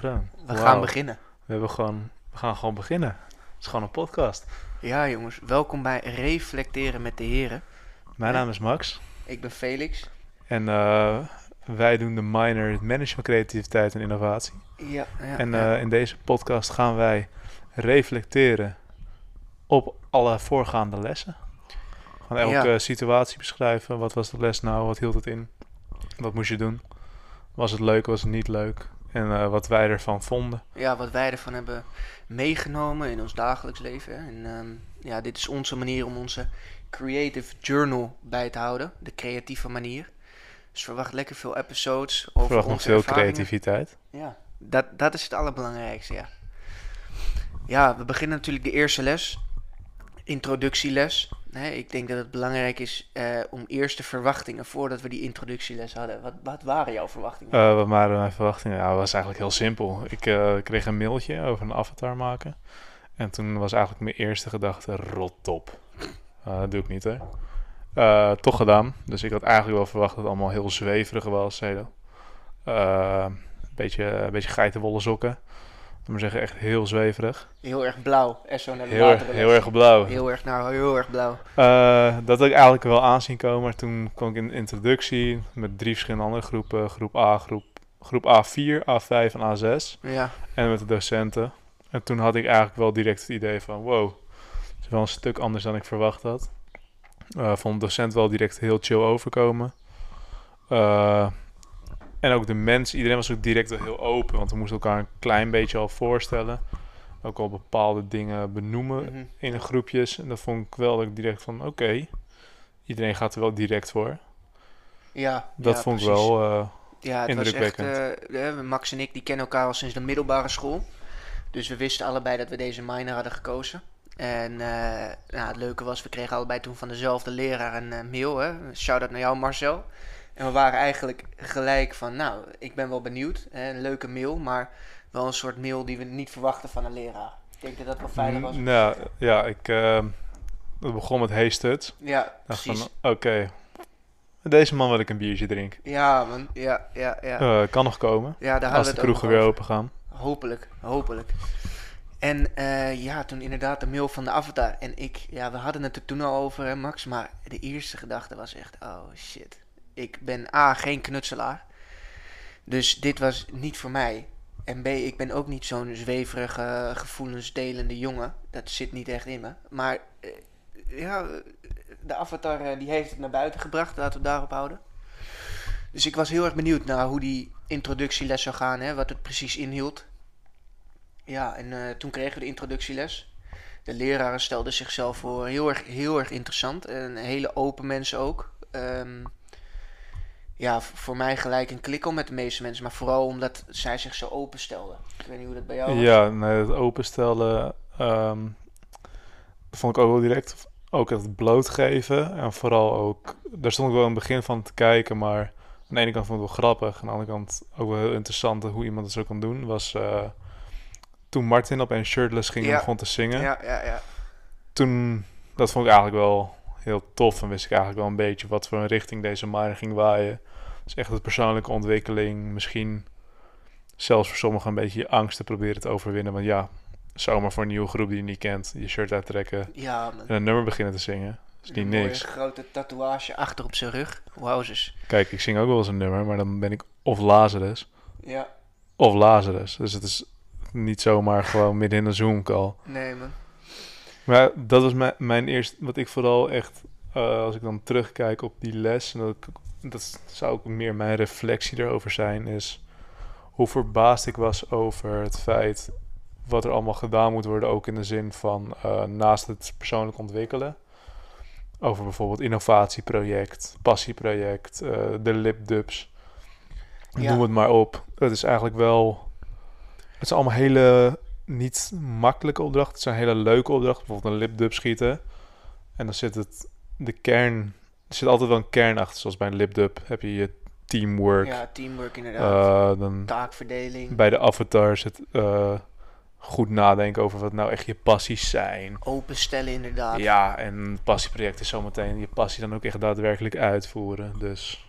We gaan beginnen. We, hebben gewoon, we gaan gewoon beginnen. Het is gewoon een podcast. Ja, jongens, welkom bij Reflecteren met de Heren. Mijn naam is Max. Ik ben Felix. En eh, wij doen de minor management creativiteit en innovatie. Ja, ja, en ja. eh, in deze podcast gaan wij reflecteren op alle voorgaande lessen. Gewoon elke Ja. situatie beschrijven. Wat was de les nou? Wat hield het in? Wat moest je doen? Was het leuk? Was het niet leuk? En eh, wat wij ervan vonden. ja, wat wij ervan hebben meegenomen in ons dagelijks leven. hè. En ehm, ja, dit is onze manier om onze creative journal bij te houden. De creatieve manier. Dus verwacht lekker veel episodes over Verwacht nog onze veel ervaringen. creativiteit. Ja, dat, dat is het allerbelangrijkste, ja. Ja, we beginnen natuurlijk de eerste les. Introductieles. Ik denk dat het belangrijk is eh, om eerst de verwachtingen, voordat we die introductieles hadden. Wat, wat waren jouw verwachtingen? Eh, wat waren mijn verwachtingen? Ja, was eigenlijk heel simpel. Ik eh, kreeg een mailtje over een avatar maken. En toen was eigenlijk mijn eerste gedachte, rot op. Dat doe ik niet, hè. Toch gedaan. Dus ik had eigenlijk wel verwacht dat het allemaal heel zweverig was. Een beetje, een beetje geitenwolle sokken. Maar zeggen, echt heel zweverig. Heel erg blauw. En zo naar de Heel erg, heel erg blauw. Heel erg, nou, heel erg blauw. Eh, dat had ik eigenlijk wel aanzien komen. Maar toen kwam ik in de introductie met drie verschillende andere groepen. Groep A, groep, groep A4, A5 en A6. Ja, En met de docenten. En toen had ik eigenlijk wel direct het idee van... Wow, het is wel een stuk anders dan ik verwacht had. Eh vond de docent wel direct heel chill overkomen. Eh, en ook de mens, iedereen was ook direct wel heel open. Want we moesten elkaar een klein beetje al voorstellen. Ook al bepaalde dingen benoemen mhm. in de groepjes. En dat vond ik wel dat ik direct van... Oké, iedereen gaat er wel direct voor. ja Dat ja, vond ik wel... eh, Ja, het was echt, indrukwekkend. eh, Max en ik die kennen elkaar al sinds de middelbare school. Dus we wisten allebei dat we deze minor hadden gekozen. En nou, het leuke was, we kregen allebei toen van dezelfde leraar een mail. Hè? Shout-out naar jou Marcel. En we waren eigenlijk gelijk van, nou, ik ben wel benieuwd. Hè? Een leuke mail, maar wel een soort mail die we niet verwachten van een leraar. Ik denk dat dat wel veilig was. n- nou, ja, ik... het begon met hey. Ja, precies. oké, deze man wil ik een biertje drinken. Ja, man. Ja, ja, ja. Eh, kan nog komen, ja daar als de kroegen weer open gaan. Hopelijk, hopelijk. En eh, ja, toen inderdaad de mail van de avatar. En ik, ja, we hadden het er toen al over, hè, Max. Maar de eerste gedachte was echt, oh shit. Ik ben A, geen knutselaar. Dus dit was niet voor mij. En B, ik ben ook niet zo'n zweverige, gevoelensdelende jongen. Dat zit niet echt in me. Maar eh, ja, de avatar eh, die heeft het naar buiten gebracht. Laten we daarop houden. Dus ik was heel erg benieuwd naar hoe die introductieles zou gaan. Hè, wat het precies inhield. Ja, en eh, toen kregen we de introductieles. De leraren stelden zichzelf voor heel erg, heel erg interessant. En hele open mensen ook. Ehm, ja, voor mij gelijk een klik om met de meeste mensen. Maar vooral omdat zij zich zo open stelden. Ik weet niet hoe dat bij jou was. Ja, nee, het openstellen ehm, dat vond ik ook wel direct. Ook het blootgeven en vooral ook, daar stond ik wel in het begin van te kijken, maar aan de ene kant vond ik het wel grappig. Aan de andere kant ook wel heel interessant hoe iemand het zo kan doen. Was eh, toen Martin op een shirtless ging en Ja. begon te zingen. Ja, ja, ja. toen, dat vond ik eigenlijk wel heel tof. En wist ik eigenlijk wel een beetje wat voor een richting deze minor ging waaien. Dus echt de persoonlijke ontwikkeling. Misschien zelfs voor sommigen een beetje je angst te proberen te overwinnen. Want ja, zomaar voor een nieuwe groep die je niet kent. Je shirt uittrekken Ja, en een nummer beginnen te zingen. Dat is niet Een niks. grote tatoeage achter op zijn rug. Wowzers. Kijk, ik zing ook wel eens een nummer. Maar dan ben ik of Lazarus Ja, of Lazarus. Dus het is niet zomaar gewoon midden in een Zoom-call. nee man. Maar dat was mijn, mijn eerste, wat ik vooral echt, eh, als ik dan terugkijk op die les, en dat, dat zou ook meer mijn reflectie erover zijn, is hoe verbaasd ik was over het feit wat er allemaal gedaan moet worden, ook in de zin van eh, naast het persoonlijk ontwikkelen. Over bijvoorbeeld innovatieproject, passieproject, eh, de lipdubs. Ja. Noem het maar op. Het is eigenlijk wel. Het zijn allemaal hele niet makkelijke opdrachten. Het zijn hele leuke opdrachten. Bijvoorbeeld een lipdub schieten. En dan zit het. De kern. Er zit altijd wel een kern achter. Zoals bij een lipdub heb je je teamwork. Ja, teamwork inderdaad. Eh, dan Taakverdeling. bij de avatar zit eh, goed nadenken over wat nou echt je passies zijn. Openstellen inderdaad. Ja, en het passieproject is zometeen je passie dan ook echt daadwerkelijk uitvoeren. Dus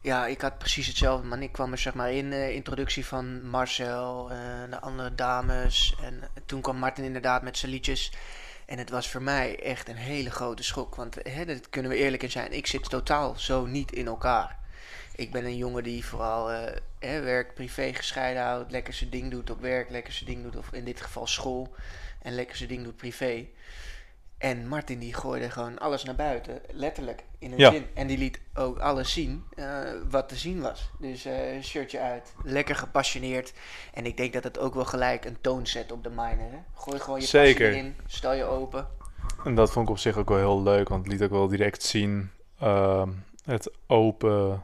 Ja, ik had precies hetzelfde, man. Ik kwam er zeg maar in, uh, introductie van Marcel, en uh, de andere dames. En toen kwam Martin inderdaad met zijn liedjes. En het was voor mij echt een hele grote schok. Want hè, dat kunnen we eerlijk in zijn. Ik zit totaal zo niet in elkaar. Ik ben een jongen die vooral hè, werk privé gescheiden houdt. Lekker zijn ding doet op werk, lekker zijn ding doet of in dit geval school. En lekker zijn ding doet privé. En Martin die gooide gewoon alles naar buiten, letterlijk in een Ja. zin. En die liet ook alles zien eh, wat te zien was. Dus eh, shirtje uit, lekker gepassioneerd. En ik denk dat het ook wel gelijk een toon zet op de minor. Hè? Gooi gewoon je Zeker. passie erin, stel je open. En dat vond ik op zich ook wel heel leuk, want het liet ook wel direct zien ehm, het open,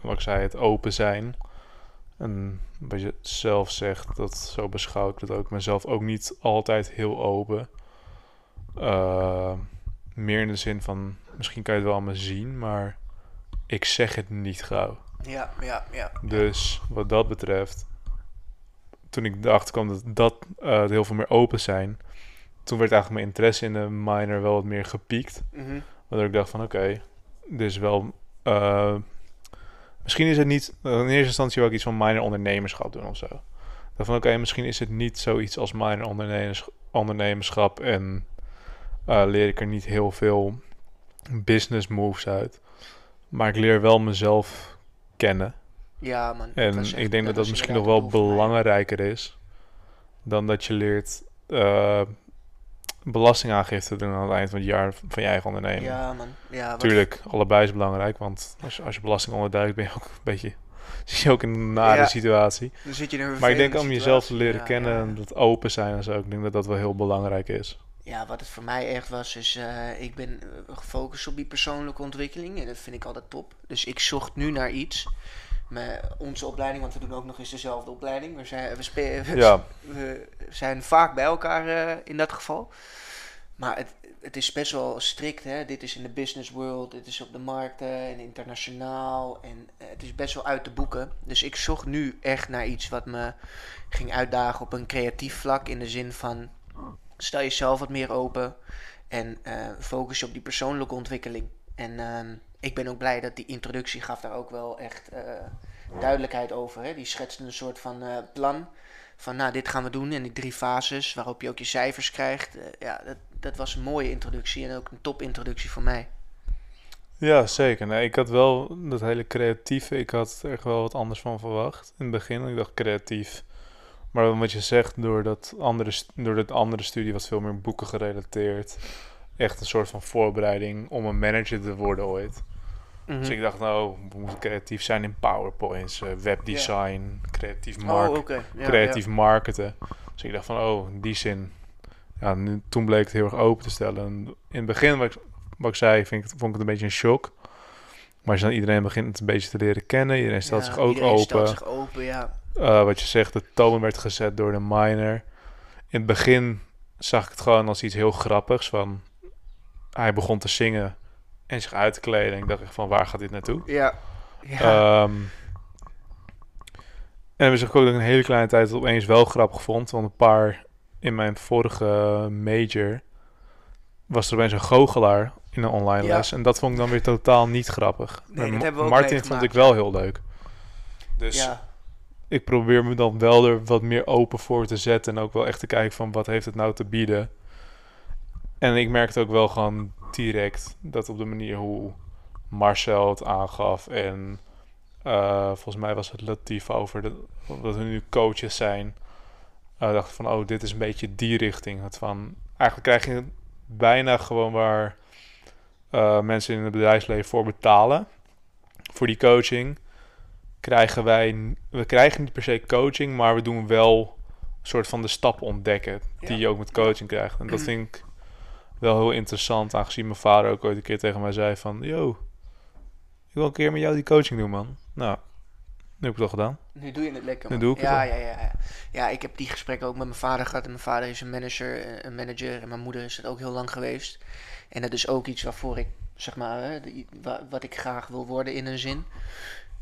wat ik zei, het open zijn. En wat je zelf zegt, dat zo beschouw ik dat ook. Ik ben zelf ook niet altijd heel open. Eh, meer in de zin van, misschien kan je het wel me zien, maar ik zeg het niet gauw. Ja, ja, ja. Dus wat dat betreft, toen ik erachter kwam dat, dat eh, heel veel meer open zijn, toen werd eigenlijk mijn interesse in de minor wel wat meer gepiekt. Mhm. Waardoor ik dacht van oké, dit is wel... eh, misschien is het niet... in eerste instantie wil ik iets van minor ondernemerschap doen of zo. Dacht van oké, misschien is het niet zoiets als minor ondernemers, ondernemerschap en eh, leer ik er niet heel veel business moves uit. Maar ik leer wel mezelf kennen. Ja, man. En echt- ik denk dat dat misschien nog wel belangrijker is dan dat je leert eh, belastingaangifte doen aan het eind van het jaar van je eigen onderneming. Ja, man. Ja, wat- Natuurlijk, allebei is belangrijk, want als je, als je belasting onderduikt ben je ook een beetje, zit je ook in een nare Ja. situatie. Dan zit je in een Maar ik denk om jezelf te leren Ja, kennen en dat open zijn en zo, ik denk dat dat wel heel belangrijk is. Ja, wat het voor mij echt was, is eh, ik ben eh, gefocust op die persoonlijke ontwikkeling en dat vind ik altijd top. Dus ik zocht nu naar iets. Met onze opleiding, want we doen ook nog eens dezelfde opleiding. We zijn, we spe- we- Ja, we zijn vaak bij elkaar eh, in dat geval. Maar het, het is best wel strikt. Hè? Dit is in de business world, dit is op de markten en internationaal. En het is best wel uit te boeken. Dus ik zocht nu echt naar iets wat me ging uitdagen op een creatief vlak. In de zin van, stel jezelf wat meer open en eh, focus je op die persoonlijke ontwikkeling. En ehm, ik ben ook blij dat die introductie gaf daar ook wel echt eh, duidelijkheid over. Hè? Die schetste een soort van eh, plan van nou, dit gaan we doen en die drie fases waarop je ook je cijfers krijgt. Ja, dat, dat was een mooie introductie en ook een top introductie voor mij. ja zeker. Ik had wel dat hele creatieve, ik had er echt wel wat anders van verwacht in het begin. Ik dacht creatief. Maar wat je zegt, door dat andere, door dat andere studie was veel meer boeken gerelateerd. Echt een soort van voorbereiding om een manager te worden ooit. Mhm. Dus ik dacht, nou, we moeten creatief zijn in PowerPoints, eh, webdesign, creatief, mark oh. Ja, creatief marketen. Dus ik dacht van, oh, in die zin. Ja, nu, toen bleek het heel erg open te stellen. En in het begin, wat ik, wat ik zei, vind ik, vond ik het een beetje een shock. Maar als je dan iedereen begint het een beetje te leren kennen, iedereen stelt Ja, zich ook iedereen open. stelt zich open, ja. Eh, wat je zegt, de toon werd gezet door de minor. In het begin zag ik het gewoon als iets heel grappigs. Van, hij begon te zingen en zich uit te kleden. En ik dacht echt van, waar gaat dit naartoe? Ja. ja. Ehm, en we ik ook dat ik een hele kleine tijd het opeens wel grappig vond. Want een paar in mijn vorige major was er opeens een goochelaar in een online Ja. les. En dat vond ik dan weer totaal niet grappig. Nee, Martin vond ik wel heel leuk. Dus ja. Ik probeer me dan wel er wat meer open voor te zetten. En ook wel echt te kijken van wat heeft het nou te bieden. En ik merkte ook wel gewoon direct dat op de manier hoe Marcel het aangaf. En eh, volgens mij was het Latief over dat we nu coaches zijn. eh dacht van, oh, dit is een beetje die richting. Het van, eigenlijk krijg je bijna gewoon waar eh, mensen in het bedrijfsleven voor betalen. Voor die coaching krijgen wij, we krijgen niet per se coaching, maar we doen wel een soort van de stappen ontdekken die Ja. je ook met coaching krijgt. En dat vind ik wel heel interessant, aangezien mijn vader ook ooit een keer tegen mij zei van, yo, ik wil een keer met jou die coaching doen, man. Nou, nu heb ik het al gedaan. Nu doe je het lekker. Nu man. doe ik het ja, wel. ja, ja, ja. Ja, ik heb die gesprekken ook met mijn vader gehad. En mijn vader is een manager, eh, een manager en mijn moeder is het ook heel lang geweest. En dat is ook iets waarvoor ik, zeg maar, wat ik graag wil worden in een zin.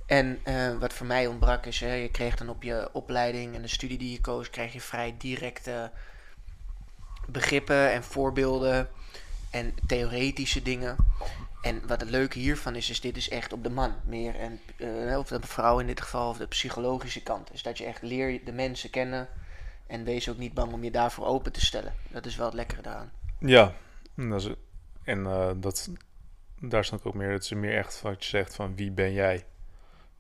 En eh, wat voor mij ontbrak is, hè, je kreeg dan op je opleiding en de studie die je koos, krijg je vrij directe begrippen en voorbeelden. en theoretische dingen. En wat het leuke hiervan is, is dit is echt op de man meer. En, eh, of de vrouw in dit geval, of de psychologische kant. is dat je echt leer de mensen kennen. En wees ook niet bang om je daarvoor open te stellen. Dat is wel het lekkere daaraan. Ja, dat is, en eh, dat, daar snap ik ook meer. Het is meer echt wat je zegt van wie ben jij?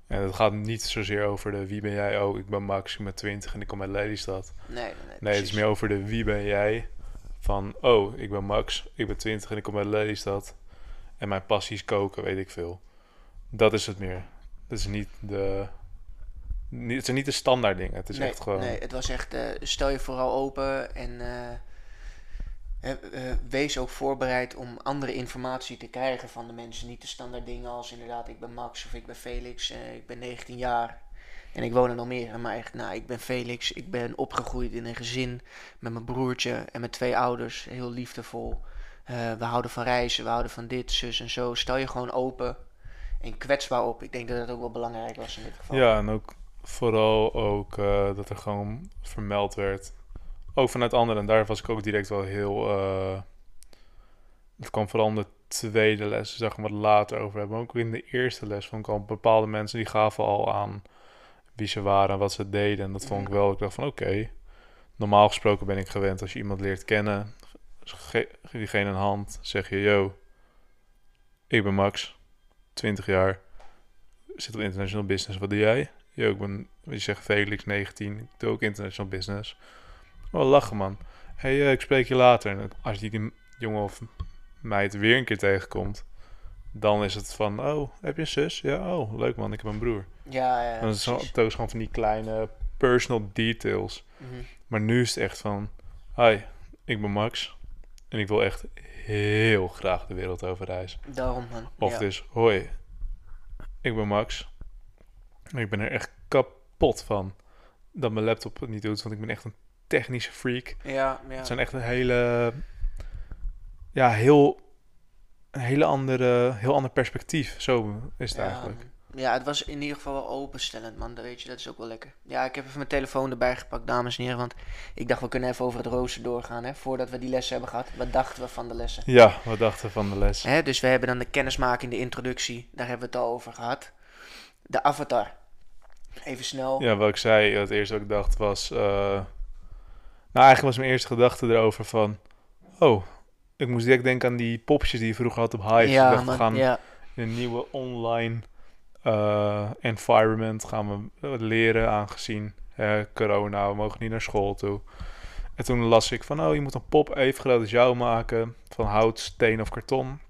En het gaat niet zozeer over de wie ben jij? Oh, ik ben Max, ik ben 20 en ik kom uit Lelystad. Nee, nee, Nee, het is meer over de wie ben jij? Van, oh, ik ben Max, ik ben 20 en ik kom uit Lelystad. En mijn passie is koken, weet ik veel. Dat is het meer. Het is niet de... Niet, het zijn niet de standaard dingen. Het is nee, echt gewoon... nee, het was echt, eh, stel je vooral open en eh, wees ook voorbereid om andere informatie te krijgen van de mensen. Niet de standaard dingen als inderdaad, ik ben Max of ik ben Felix, eh, ik ben 19 jaar en ik woon in Almere. Maar echt, nou, ik ben Felix, ik ben opgegroeid in een gezin met mijn broertje en mijn twee ouders, heel liefdevol. Eh, we houden van reizen, we houden van dit, zus en zo. Stel je gewoon open en kwetsbaar op. Ik denk dat dat ook wel belangrijk was in dit geval. Ja, en ook vooral ook eh, dat er gewoon vermeld werd. Ook vanuit anderen. En daar was ik ook direct wel heel... eh het kwam vooral in de tweede les, zeg maar, wat later over hebben. Ook in de eerste les vond ik al bepaalde mensen die gaven al aan wie ze waren en wat ze deden. En dat vond ik wel, ik dacht van oké. Normaal gesproken ben ik gewend als je iemand leert kennen, ge- geef diegene een hand, zeg je yo, ik ben Max, 20 jaar, zit op international business, wat doe jij? Yo, ik ben, je zegt Felix, 19, ik doe ook international business. Oh, lachen man. hey, eh, ik spreek je later. En als je die jongen of meid weer een keer tegenkomt, dan is het van, oh, heb je een zus? Ja, oh, leuk man, ik heb een broer. Ja, ja, Dan is het gewoon van die kleine personal details. Mhm. Maar nu is het echt van, hi, ik ben Max. En ik wil echt heel graag de wereld over reizen. Daarom man. Of ja. dus, hoi, ik ben Max. En ik ben er echt kapot van dat mijn laptop het niet doet. Want ik ben echt een technische freak. Ja, ja. Het zijn echt een hele, ja, heel, een hele andere, heel ander perspectief. Zo is het ja, eigenlijk. Ja, het was in ieder geval wel openstellend, man. Dat weet je, dat is ook wel lekker. Ja, ik heb even mijn telefoon erbij gepakt, dames en heren. Want ik dacht, we kunnen even over het rooster doorgaan, hè. Voordat we die lessen hebben gehad. Wat dachten we van de lessen? Ja, wat dachten we van de les? Hè, dus we hebben dan de kennismaking, de introductie. Daar hebben we het al over gehad. De avatar. Even snel. Ja, wat ik zei, het eerste wat ik dacht was... eh, nou, eigenlijk was mijn eerste gedachte erover van... Oh, ik moest direct denken aan die popjes die je vroeger had op Hive. ja, dacht, we gaan ja. in een nieuwe online eh, environment gaan we leren, aangezien corona, we mogen niet naar school toe. En toen las ik van, oh, je moet een pop even groot als jou maken, van hout, steen of karton.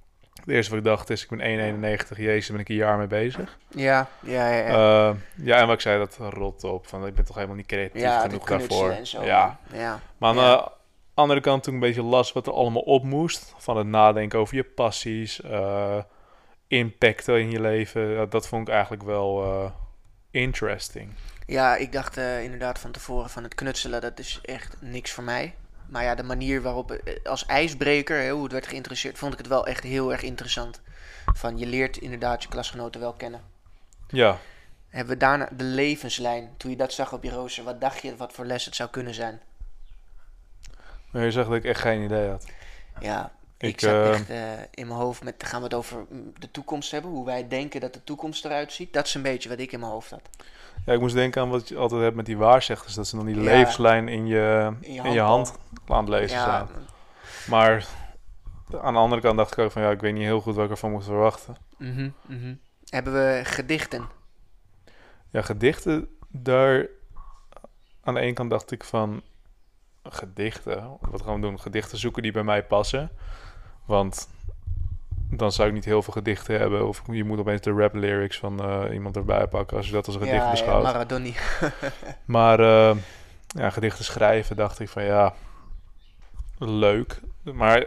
Het eerste wat ik dacht is, ik ben 1,91, jezus, ben ik een jaar mee bezig. Ja, ja, ja. ja. Ja, ja en wat ik zei, dat rot op, van ik ben toch helemaal niet creatief ja, genoeg daarvoor. en zo. Ja, ja. maar aan de andere kant toen ik een beetje las wat er allemaal op moest. Van het nadenken over je passies, eh, impacten in je leven. dat vond ik eigenlijk wel eh, interesting. Ja, ik dacht eh, inderdaad van tevoren van het knutselen, dat is echt niks voor mij. Maar ja, de manier waarop, eh, als ijsbreker, hè, hoe het werd geïnteresseerd, vond ik het wel echt heel erg interessant. Van je leert inderdaad je klasgenoten wel kennen. Ja, Hebben we daarna de levenslijn, toen je dat zag op je rooster, wat dacht je wat voor les het zou kunnen zijn? maar je zag dat ik echt geen idee had. Ja, ik, Ik, zat eh, echt eh, in mijn hoofd met, gaan we het over mm, de toekomst hebben, hoe wij denken dat de toekomst eruit ziet. Dat is een beetje wat ik in mijn hoofd had. Ja, ik moest denken aan wat je altijd hebt met die waarzegers. Dat ze dan die Ja. levenslijn in je, In je in je hand aan het lezen Ja, zijn. Maar aan de andere kant dacht ik ook van, ja, ik weet niet heel goed wat ik ervan moet verwachten. mhm, mhm. Hebben we gedichten? Ja, gedichten, daar... Aan de ene kant dacht ik van... Gedichten? Wat gaan we doen? Gedichten zoeken die bij mij passen. Want dan zou ik niet heel veel gedichten hebben. Of je moet opeens de rap lyrics van eh, iemand erbij pakken... als je dat als een gedicht ja, ja, beschouwt. Maradoni. Maar eh, ja, gedichten schrijven dacht ik van ja, leuk. Maar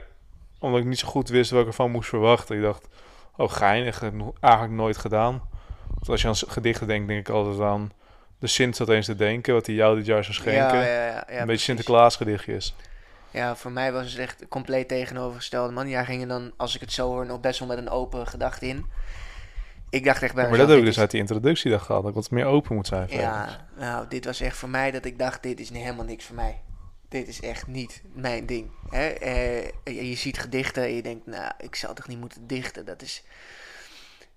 omdat ik niet zo goed wist wat ik ervan moest verwachten. Ik dacht, oh geinig, heb ik eigenlijk nooit gedaan. Want als je aan gedichten denkt, denk ik altijd aan de Sint zat eens te denken. Wat hij jou dit jaar zou schenken. Ja, ja, een beetje. Sinterklaas gedichtjes. Ja, voor mij was het echt compleet tegenovergestelde. Man, jij ging er dan, als ik het zo hoor, nog best wel met een open gedachte in. Ik dacht echt bij maar mezelf, dat heb ik dus is- uit die introductie gehad. Dat ik wat meer open moet zijn. Ja, nou, dit was echt voor mij dat ik dacht, dit is helemaal niks voor mij. dit is echt niet mijn ding. Hè? Je, je ziet gedichten en je denkt, nou, ik zou toch niet moeten dichten. Dat is,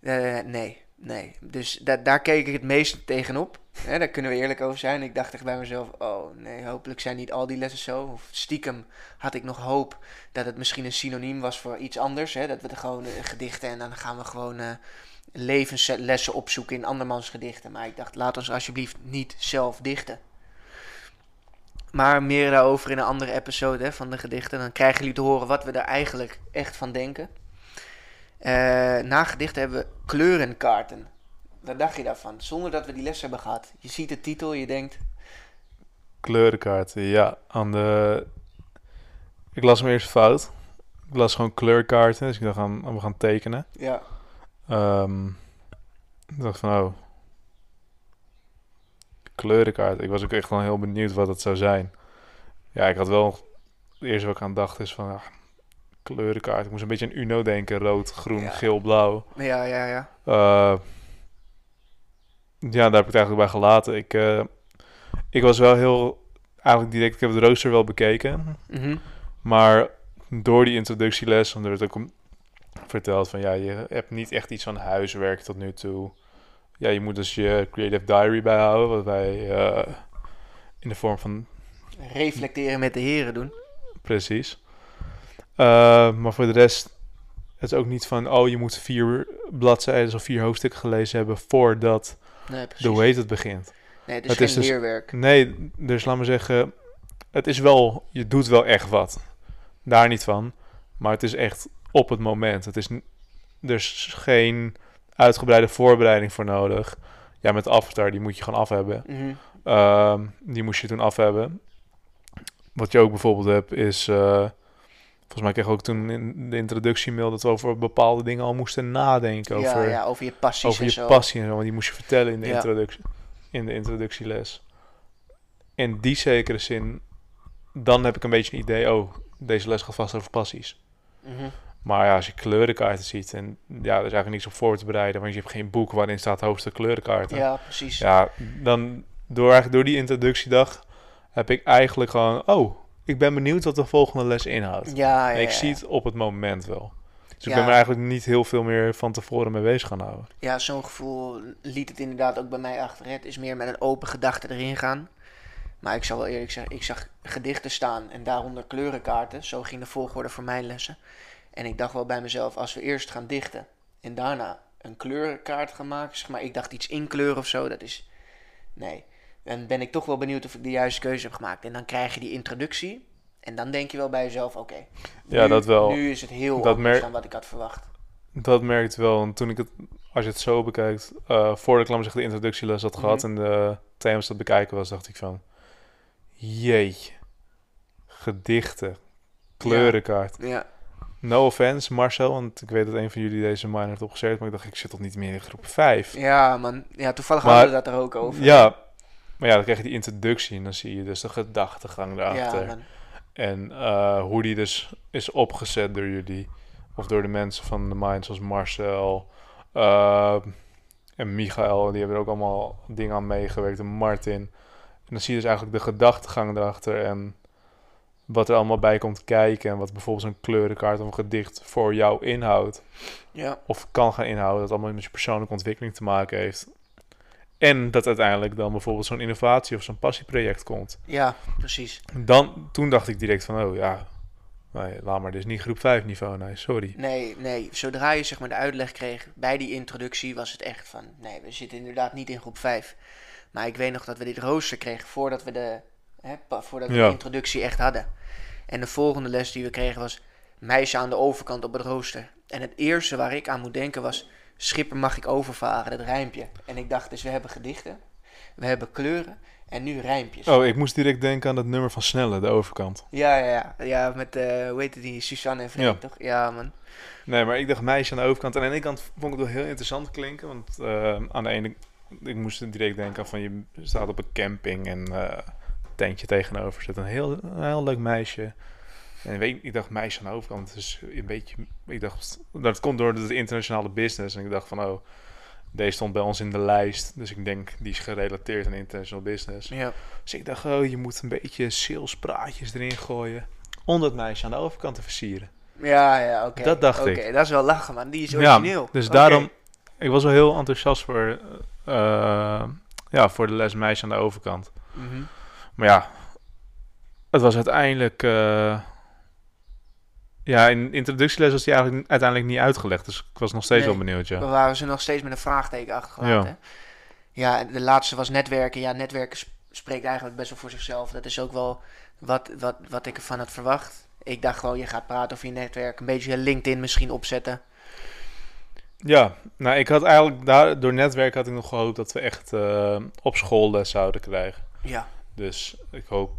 eh, nee, nee. Dus da daar keek ik het meest tegenop. Daar kunnen we eerlijk over zijn. Ik dacht echt bij mezelf, oh nee, hopelijk zijn niet al die lessen zo. Of stiekem had ik nog hoop dat het misschien een synoniem was voor iets anders. Hè? Dat we er gewoon eh, gedichten en dan gaan we gewoon eh, levenslessen opzoeken in andermans gedichten. Maar ik dacht, laat ons alsjeblieft niet zelf dichten. Maar meer daarover in een andere episode hè, van de gedichten. Dan krijgen jullie te horen wat we er eigenlijk echt van denken. Eh, na gedichten hebben we kleurenkaarten. Wat dacht je daarvan? Zonder dat we die les hebben gehad. Je ziet de titel, je denkt... Kleurenkaarten, ja. Aan de... Ik las hem eerst fout. Ik las gewoon kleurkaarten, dus ik dacht, aan, we gaan tekenen. Ja, Ehm, ik dacht van, oh... Kleurenkaart. Ik was ook echt wel heel benieuwd wat het zou zijn. Ja, ik had wel... Het eerste wat ik aan dacht is van... Ja, kleurenkaart. Ik moest een beetje aan Uno denken. Rood, groen, Ja. geel, blauw. ja, ja, ja. Eh, ja, daar heb ik het eigenlijk bij gelaten. Ik, eh, ik was wel heel... Eigenlijk direct, ik heb het rooster wel bekeken. Mhm. Maar door die introductieles, omdat het ook verteld van... Ja, je hebt niet echt iets van huiswerk tot nu toe. Ja, je moet dus je creative diary bijhouden. Wat wij eh, in de vorm van Reflecteren met de heren doen. Precies. Eh, maar voor de rest, het is ook niet van, oh, je moet vier bladzijden of vier hoofdstukken gelezen hebben voordat Nee, de hoe heet het begint. Nee, het is Het geen is dus- leerwerk. Nee, dus laat me zeggen, het is wel, je doet wel echt wat. Daar niet van. Maar het is echt op het moment. Het is, er is geen uitgebreide voorbereiding voor nodig. Ja, met Avatar, die moet je gewoon af hebben. Mhm. Ehm, die moest je toen af hebben. Wat je ook bijvoorbeeld hebt is... eh, volgens mij kreeg ik ook toen in de introductiemail... dat we over bepaalde dingen al moesten nadenken. ja, Over, ja, over je passies over en je zo. passie en zo. Want die moest je vertellen in de, Ja. introductie, in de introductieles. In die zekere zin... Dan heb ik een beetje een idee... Oh, deze les gaat vast over passies. Mhm. Maar ja, als je kleurenkaarten ziet... En ja, er is eigenlijk niks op voor te bereiden. Want je hebt geen boek waarin staat hoofdstuk kleurenkaarten. Ja, precies. Ja, dan door, eigenlijk door die introductiedag heb ik eigenlijk gewoon... Oh, ik ben benieuwd wat de volgende les inhoudt. Ja, ja, en ik zie het op het moment wel. Dus ik ben er eigenlijk niet heel veel meer van tevoren mee bezig gaan houden. Ja, zo'n gevoel liet het inderdaad ook bij mij achter. Het is meer met een open gedachte erin gaan. Maar ik zal wel eerlijk zeggen, ik zag gedichten staan en daaronder kleurenkaarten. Zo ging de volgorde voor mijn lessen. En ik dacht wel bij mezelf, als we eerst gaan dichten en daarna een kleurenkaart gaan maken, zeg maar, ik dacht iets inkleuren of zo, dat is, nee. Dan ben ik toch wel benieuwd of ik de juiste keuze heb gemaakt. En dan krijg je die introductie en dan denk je wel bij jezelf, oké, Ja, nu- dat wel. Nu is het heel Dat anders dan wat ik had verwacht. Dat merkt wel. Want toen ik het, als je het zo bekijkt, eh voordat ik zeggen, de introductieles had gehad Mhm. en de thema's dat bekijken was, dacht ik van, jee, gedichten, kleurenkaart. Ja, No offense, Marcel, want ik weet dat een van jullie deze minor heeft opgezet, maar ik dacht, ik zit toch niet meer in groep 5. ja man. Ja, toevallig Maar- hadden we dat er ook over. Ja, maar ja, dan krijg je die introductie en dan zie je dus de gedachtegang ja daarachter. man. en eh, hoe die dus is opgezet door jullie. Of door de mensen van de Mind, zoals Marcel eh, en Michael. Die hebben er ook allemaal dingen aan meegewerkt. En Martin. En dan zie je dus eigenlijk de gedachtegang erachter. En wat er allemaal bij komt kijken. En wat bijvoorbeeld zo'n kleurenkaart of een gedicht voor jou inhoudt. Ja, Of kan gaan inhouden. Dat allemaal met je persoonlijke ontwikkeling te maken heeft. En dat uiteindelijk dan bijvoorbeeld zo'n innovatie of zo'n passieproject komt. ja, precies. Dan, toen dacht ik direct van, oh ja, nee, laat maar, dit is niet groep 5 niveau, nee, sorry. Nee, nee. Zodra je zeg maar de uitleg kreeg bij die introductie, was het echt van... Nee, we zitten inderdaad niet in groep 5. Maar ik weet nog dat we dit rooster kregen voordat we de, hè, voordat we Ja. de introductie echt hadden. En de volgende les die we kregen was meisje aan de overkant op het rooster. En het eerste waar ik aan moet denken was... Schipper mag ik overvaren, dat rijmpje. En ik dacht dus, we hebben gedichten, we hebben kleuren en nu rijmpjes. Oh, ik moest direct denken aan dat nummer van Snelle, de overkant. Ja, ja, ja. Ja, met, eh hoe heet het die, Suzanne en Freek, Ja. toch? Ja, man. Nee, maar ik dacht meisje aan de overkant. En aan de ene kant vond ik het wel heel interessant klinken, want eh, aan de ene... Ik moest direct denken aan van, je staat op een camping en eh tentje tegenover zit een heel, een heel leuk meisje. En ik, weet, ik dacht meisje aan de overkant, dus een beetje... Ik dacht, dat komt door de internationale business. En ik dacht van, oh... Deze stond bij ons in de lijst. Dus ik denk, die is gerelateerd aan international business. Ja. Dus ik dacht, oh, je moet een beetje salespraatjes erin gooien. Om dat meisje aan de overkant te versieren. Ja, ja, oké. Dat dacht Oké, ik. dat is wel lachen, man. Die is origineel. Ja, dus Oké. daarom... Ik was wel heel enthousiast voor, eh, ja, voor de les meisje aan de overkant. Mhm. Maar ja, het was uiteindelijk... eh, ja, in introductieles was die eigenlijk uiteindelijk niet uitgelegd. Dus ik was nog steeds Nee. wel benieuwd, ja. We waren ze nog steeds met een vraagteken achtergelaten. Ja. Ja. de laatste was netwerken. Ja, netwerken sp- spreekt eigenlijk best wel voor zichzelf. Dat is ook wel wat, wat, wat ik ervan had verwacht. Ik dacht gewoon, je gaat praten over je netwerk. Een beetje je LinkedIn misschien opzetten. Ja, nou, ik had eigenlijk... Daar, door netwerk had ik nog gehoopt dat we echt eh, op school les zouden krijgen. Ja, Dus ik hoop.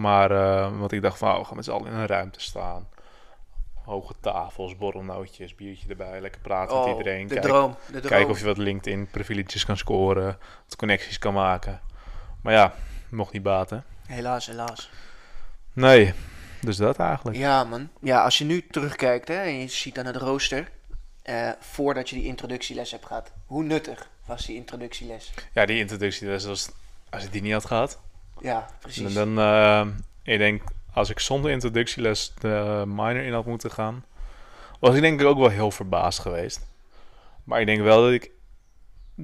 Maar, eh want ik dacht van, oh, we gaan met z'n allen in een ruimte staan. Hoge tafels, borrelnootjes, biertje erbij. Lekker praten oh, met iedereen. de Kijken, droom. De droom. kijken of je wat LinkedIn profieltjes kan scoren. Wat connecties kan maken. Maar ja, mocht niet baten. Helaas, helaas. Nee, dus dat eigenlijk. Ja, man. Ja, als je nu terugkijkt hè, en je ziet dan het rooster. eh, voordat je die introductieles hebt gehad. Hoe nuttig was die introductieles? Ja, die introductie, dus als, als ik die niet had gehad. Ja, precies. Dan, eh, ik denk, als ik zonder introductieles de minor in had moeten gaan, was ik denk ik ook wel heel verbaasd geweest. Maar ik denk wel dat ik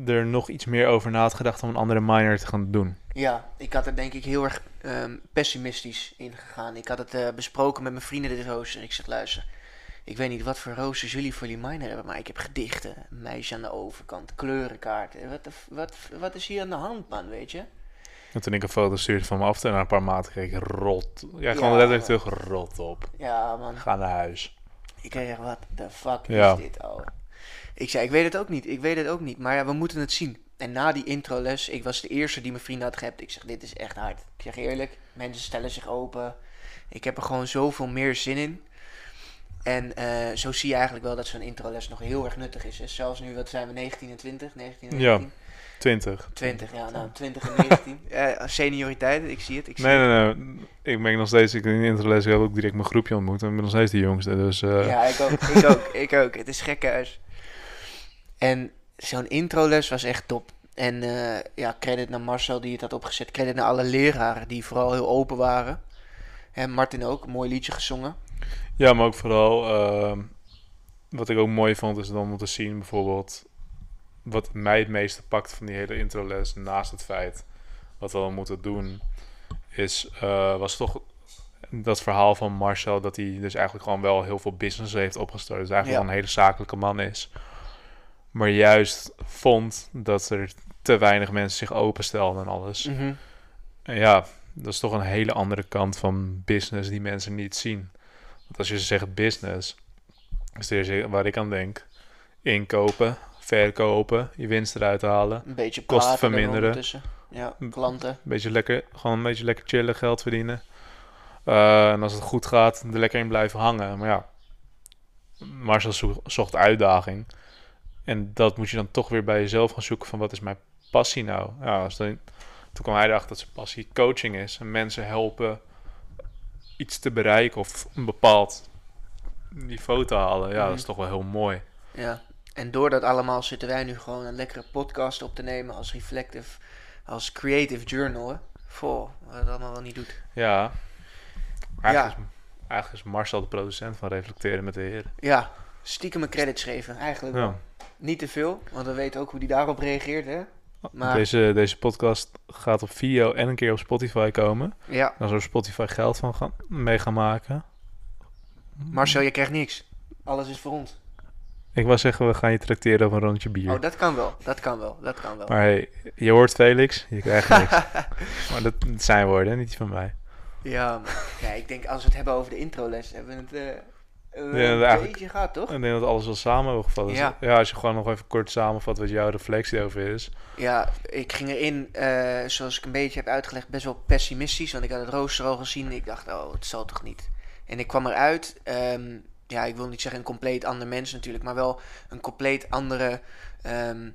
er nog iets meer over na had gedacht om een andere minor te gaan doen. Ja, ik had er denk ik heel erg ehm, pessimistisch in gegaan. Ik had het eh, besproken met mijn vrienden dit rooster. Ik zeg, luister, ik weet niet wat voor roosters jullie voor jullie minor hebben, maar ik heb gedichten, een meisje aan de overkant, kleurenkaarten. Wat, wat, wat is hier aan de hand, man, weet je? En toen ik een foto stuurde van mijn af en na een paar maanden kreeg ik rot. Ja, gewoon Ja. letterlijk terug, rot op. Ja, man. Ga naar huis. Ik kreeg echt, wat de fuck Ja. is dit, oh. Ik zei, ik weet het ook niet, ik weet het ook niet, maar ja, we moeten het zien. En na die introles, ik was de eerste die mijn vrienden had geappt. Ik zeg, dit is echt hard. Ik zeg eerlijk, mensen stellen zich open. Ik heb er gewoon zoveel meer zin in. En eh, zo zie je eigenlijk wel dat zo'n introles nog heel erg nuttig is. Hè? Zelfs nu, wat zijn we, 19 en 20? 19 en Ja. 19? 20. 20, ja, nou, 20 en 19. Eh, senioriteit, ik zie het. Ik zie Nee, het. nee, nee. Ik ben nog steeds, ik in de introles heb ook direct mijn groepje ontmoet. En ik ben nog steeds de jongste, dus... eh, Ja, ik ook, ik ook, ik ook. Het is gekhuis. En zo'n introles was echt top. En eh, ja, credit naar Marcel die het had opgezet. Credit naar alle leraren die vooral heel open waren. En Martin ook, een mooi liedje gezongen. Ja, maar ook vooral ehm, wat ik ook mooi vond is dan om te zien bijvoorbeeld wat mij het meeste pakt van die hele introles naast het feit wat we al moeten doen is eh, was toch dat verhaal van Marcel dat hij dus eigenlijk gewoon wel heel veel business heeft opgestart. Dus eigenlijk Ja. een hele zakelijke man is. Maar juist vond dat er te weinig mensen zich openstelden en alles. Mhm. En ja, dat is toch een hele andere kant van business die mensen niet zien. Want als je zegt business, is het waar ik aan denk. Inkopen, verkopen, je winst eruit halen. Een beetje Kosten er verminderen. Ja, klanten. Een beetje lekker, gewoon een beetje lekker chillen, geld verdienen. Eh, en als het goed gaat, er lekker in blijven hangen. Maar ja, Marcel zo- zocht uitdaging. En dat moet je dan toch weer bij jezelf gaan zoeken van wat is mijn passie nou? Ja, als dan, toen kwam hij erachter dat zijn passie coaching is. En mensen helpen iets te bereiken of een bepaald niveau te halen. Ja, dat is Mhm. toch wel heel mooi. Ja. En door dat allemaal zitten wij nu gewoon een lekkere podcast op te nemen als reflective, als creative journal. Hè? Voor wat het allemaal wel niet doet. Ja, eigenlijk, Is, eigenlijk is Marcel de producent van Reflecteren met de Heren. Ja, stiekem een credits geven. Eigenlijk. Ja. Niet te veel, want we weten ook hoe die daarop reageert. Hè? Maar- Deze, deze podcast gaat op video en een keer op Spotify komen. Ja, Dan zou Spotify geld van gaan, mee gaan maken. Marcel, je krijgt niks. Alles is voor ons. Ik wou zeggen, we gaan je tracteren op een rondje bier. Oh, dat kan wel. Dat kan wel. Dat kan wel. Maar hey, je hoort Felix, je krijgt niks. maar dat, zijn woorden, niet van mij. Ja, maar, ja, ik denk als we het hebben over de introles, hebben we het Ja, een beetje gehad, toch? Ik denk dat alles wel samen hebben gevat. Dus, Ja. ja. als je gewoon nog even kort samenvat wat jouw reflectie over is. Ja, ik ging erin, eh, zoals ik een beetje heb uitgelegd, best wel pessimistisch. Want ik had het rooster al gezien. Ik dacht, oh, het zal toch niet. En ik kwam eruit. ehm, ja, ik wil niet zeggen een compleet ander mens natuurlijk. Maar wel een compleet andere ehm,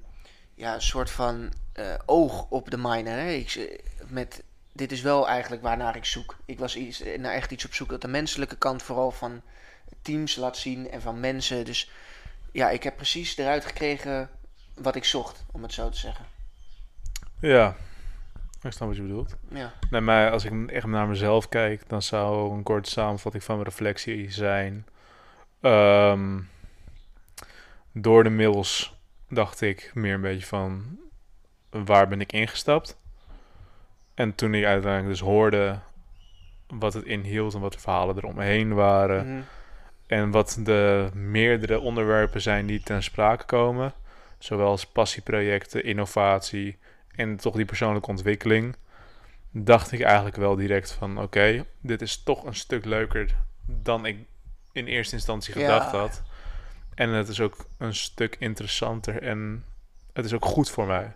ja, soort van eh, oog op de miner. Hè? Ik, z- met, dit is wel eigenlijk waarnaar ik zoek. Ik was iets, eh, naar echt iets op zoek dat de menselijke kant vooral van teams laat zien en van mensen. Dus ja, ik heb precies eruit gekregen wat ik zocht, om het zo te zeggen. Ja, ik snap wat je bedoelt. Ja. Nee, maar als ik echt naar mezelf kijk, dan zou een korte samenvatting van mijn reflectie zijn. Ehm, door de mails dacht ik meer een beetje van waar ben ik ingestapt. En toen ik uiteindelijk dus hoorde wat het inhield en wat de verhalen eromheen waren. Mhm. En wat de meerdere onderwerpen zijn die ten sprake komen. Zowel als passieprojecten, innovatie en toch die persoonlijke ontwikkeling. Dacht ik eigenlijk wel direct van oké, dit is toch een stuk leuker dan ik in eerste instantie Ja. gedacht had. En het is ook een stuk interessanter en het is ook goed voor mij.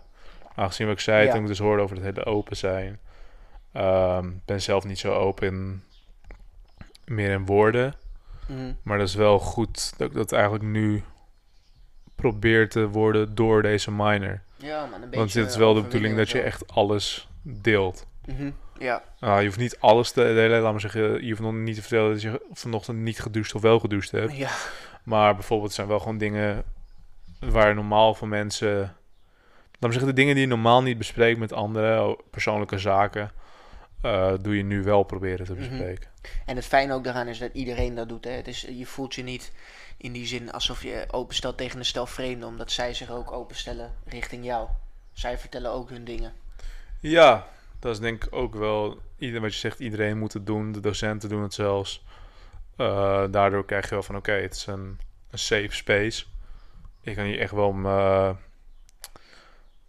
Aangezien wat ik zei Ja. toen ik dus hoorde over het hele open zijn. Ik ben zelf niet zo open meer in woorden. Mhm. Maar dat is wel goed dat ik dat eigenlijk nu probeer te worden door deze minor. Ja, man, een beetje Want het is wel de bedoeling dat je echt alles deelt. Mhm. Ja, Nou, je hoeft niet alles te delen. Laat maar zeggen, je hoeft nog niet te vertellen dat je vanochtend niet gedoucht of wel gedoucht hebt. ja, Maar bijvoorbeeld zijn wel gewoon dingen waar normaal van mensen... Laat maar zeggen, de dingen die je normaal niet bespreekt met anderen, o- persoonlijke zaken, eh, doe je nu wel proberen te Mhm. bespreken. En het fijne ook daaraan is dat iedereen dat doet. Hè. Het is, je voelt je niet in die zin alsof je openstelt tegen een stel vreemden, omdat zij zich ook openstellen richting jou. Zij vertellen ook hun dingen. Ja, dat is denk ik ook wel. Ieder, wat je zegt, iedereen moet het doen. De docenten doen het zelfs. Eh, daardoor krijg je wel van: oké, het is een, een safe space. Ik kan hier echt wel mijn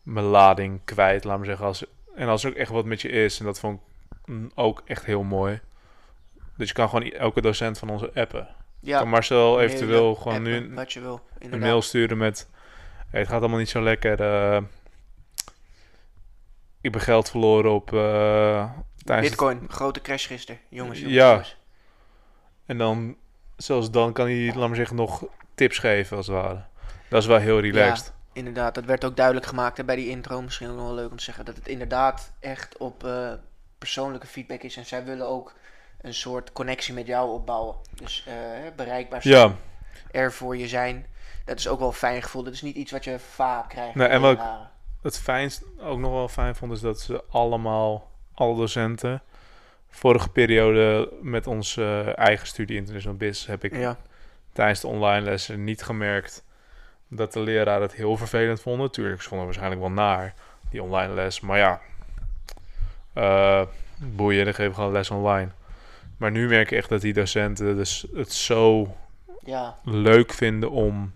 mijn lading kwijt, laat maar zeggen. Als, en als er ook echt wat met je is, en dat vond ik mm, ook echt heel mooi. Dus je kan gewoon elke docent van onze appen. Ja, kan Marcel eventueel gewoon appen, nu een, wat je wil. een mail sturen met: hey, het gaat allemaal niet zo lekker. eh, ik ben geld verloren op. eh, het- Bitcoin, grote crash gisteren. Jongens, jongens, Ja. jongens. en dan, zelfs dan kan hij, laat maar zeggen, nog tips geven als het ware. Dat is wel heel relaxed. Inderdaad, dat werd ook duidelijk gemaakt hè, bij die intro. Misschien ook wel leuk om te zeggen. Dat het inderdaad echt op eh, persoonlijke feedback is. En zij willen ook een soort connectie met jou opbouwen. Dus eh, bereikbaar zijn, Ja, er voor je zijn. Dat is ook wel een fijn gevoel. Dat is niet iets wat je vaak krijgt. Nee, en wat. Het fijnst, ook nog wel fijn vond, is dat ze allemaal, alle docenten, vorige periode met onze eh, eigen studie International Business heb ik Ja, tijdens de online lessen niet gemerkt dat de leraar het heel vervelend vonden. Tuurlijk, ze vonden waarschijnlijk wel naar, die online les. Maar ja, eh boeien, dan geven we gewoon les online. Maar nu merk ik echt dat die docenten dus het zo ja, leuk vinden om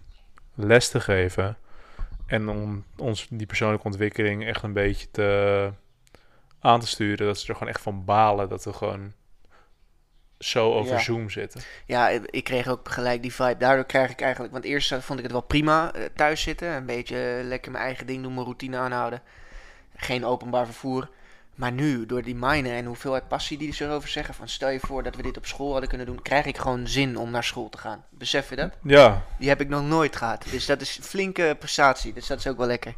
les te geven. En om ons die persoonlijke ontwikkeling echt een beetje te, aan te sturen. Dat ze er gewoon echt van balen dat we gewoon zo over Ja. Zoom zitten. ja, ik kreeg ook gelijk die vibe. Daardoor krijg ik eigenlijk... Want eerst vond ik het wel prima eh, thuis zitten. Een beetje lekker mijn eigen ding doen, mijn routine aanhouden. Geen openbaar vervoer. Maar nu, door die miner en hoeveelheid passie die ze erover zeggen... van stel je voor dat we dit op school hadden kunnen doen... krijg ik gewoon zin om naar school te gaan. Besef je dat? Ja, Die heb ik nog nooit gehad. Dus dat is een flinke prestatie. Dus dat is ook wel lekker.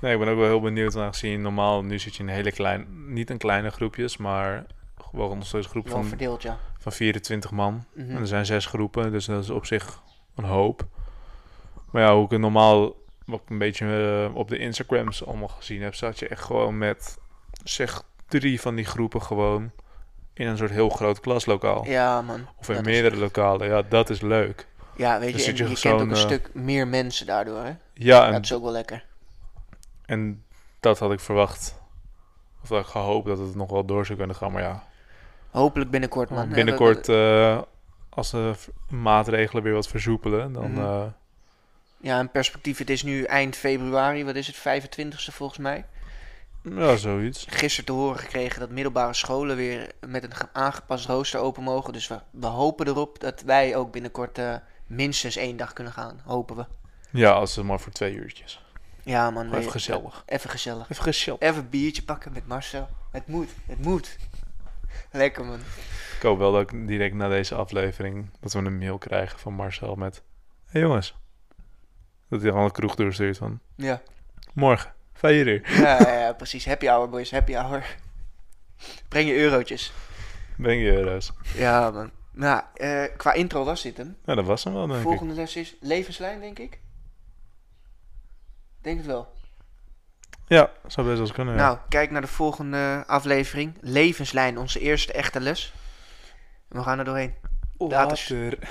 nee, ik ben ook wel heel benieuwd. Aangezien normaal, nu zit je in hele klein, niet in kleine groepjes, maar gewoon nog steeds een groep Wel van, verdeeld, ja. van 24 man. Mhm. En er zijn zes groepen, dus dat is op zich een hoop. Maar ja, hoe ik het normaal, wat ik een beetje eh, op de Instagrams allemaal gezien heb, zat je echt gewoon met, zeg, drie van die groepen gewoon in een soort heel groot klaslokaal. Ja, man. of in meerdere lokalen. Ja, dat is leuk. Ja, weet je, en je je, kent ook een eh, stuk meer mensen daardoor, hè? Ja, en, Dat is ook wel lekker. en dat had ik verwacht. Of dat ik gehoopt dat het nog wel door zou kunnen gaan. Maar ja, Hopelijk binnenkort, man. binnenkort, Eh, als de maatregelen weer wat versoepelen, dan... Mhm. eh, Ja, een perspectief. Het is nu eind februari, wat is het, 25ste volgens mij. Ja, zoiets. Gisteren te horen gekregen dat middelbare scholen weer met een ge- aangepast rooster open mogen. Dus we, we hopen erop dat wij ook binnenkort eh, minstens één dag kunnen gaan. Hopen we. Ja, als het maar voor twee uurtjes. Ja, man. Even gezellig. Even gezellig. Even gezellig. Even een biertje pakken met Marcel. Het moet, het moet. Lekker, man. Ik hoop wel dat ik direct na deze aflevering dat we een mail krijgen van Marcel met... hey jongens. Dat hij gewoon een kroeg doorstuurt van... Ja. Morgen, uur. Ja, ja, ja, precies. Happy hour, boys. Happy hour. Breng je eurotjes. Breng je euro's. Ja, man. Nou, eh, qua intro was dit hem. Nou, dat was hem wel, denk ik. Volgende les is levenslijn, denk ik. Denk het wel. Ja, zou best wel eens kunnen. ja. Nou, kijk naar de volgende aflevering. Levenslijn, onze eerste echte les. We gaan er doorheen. Later.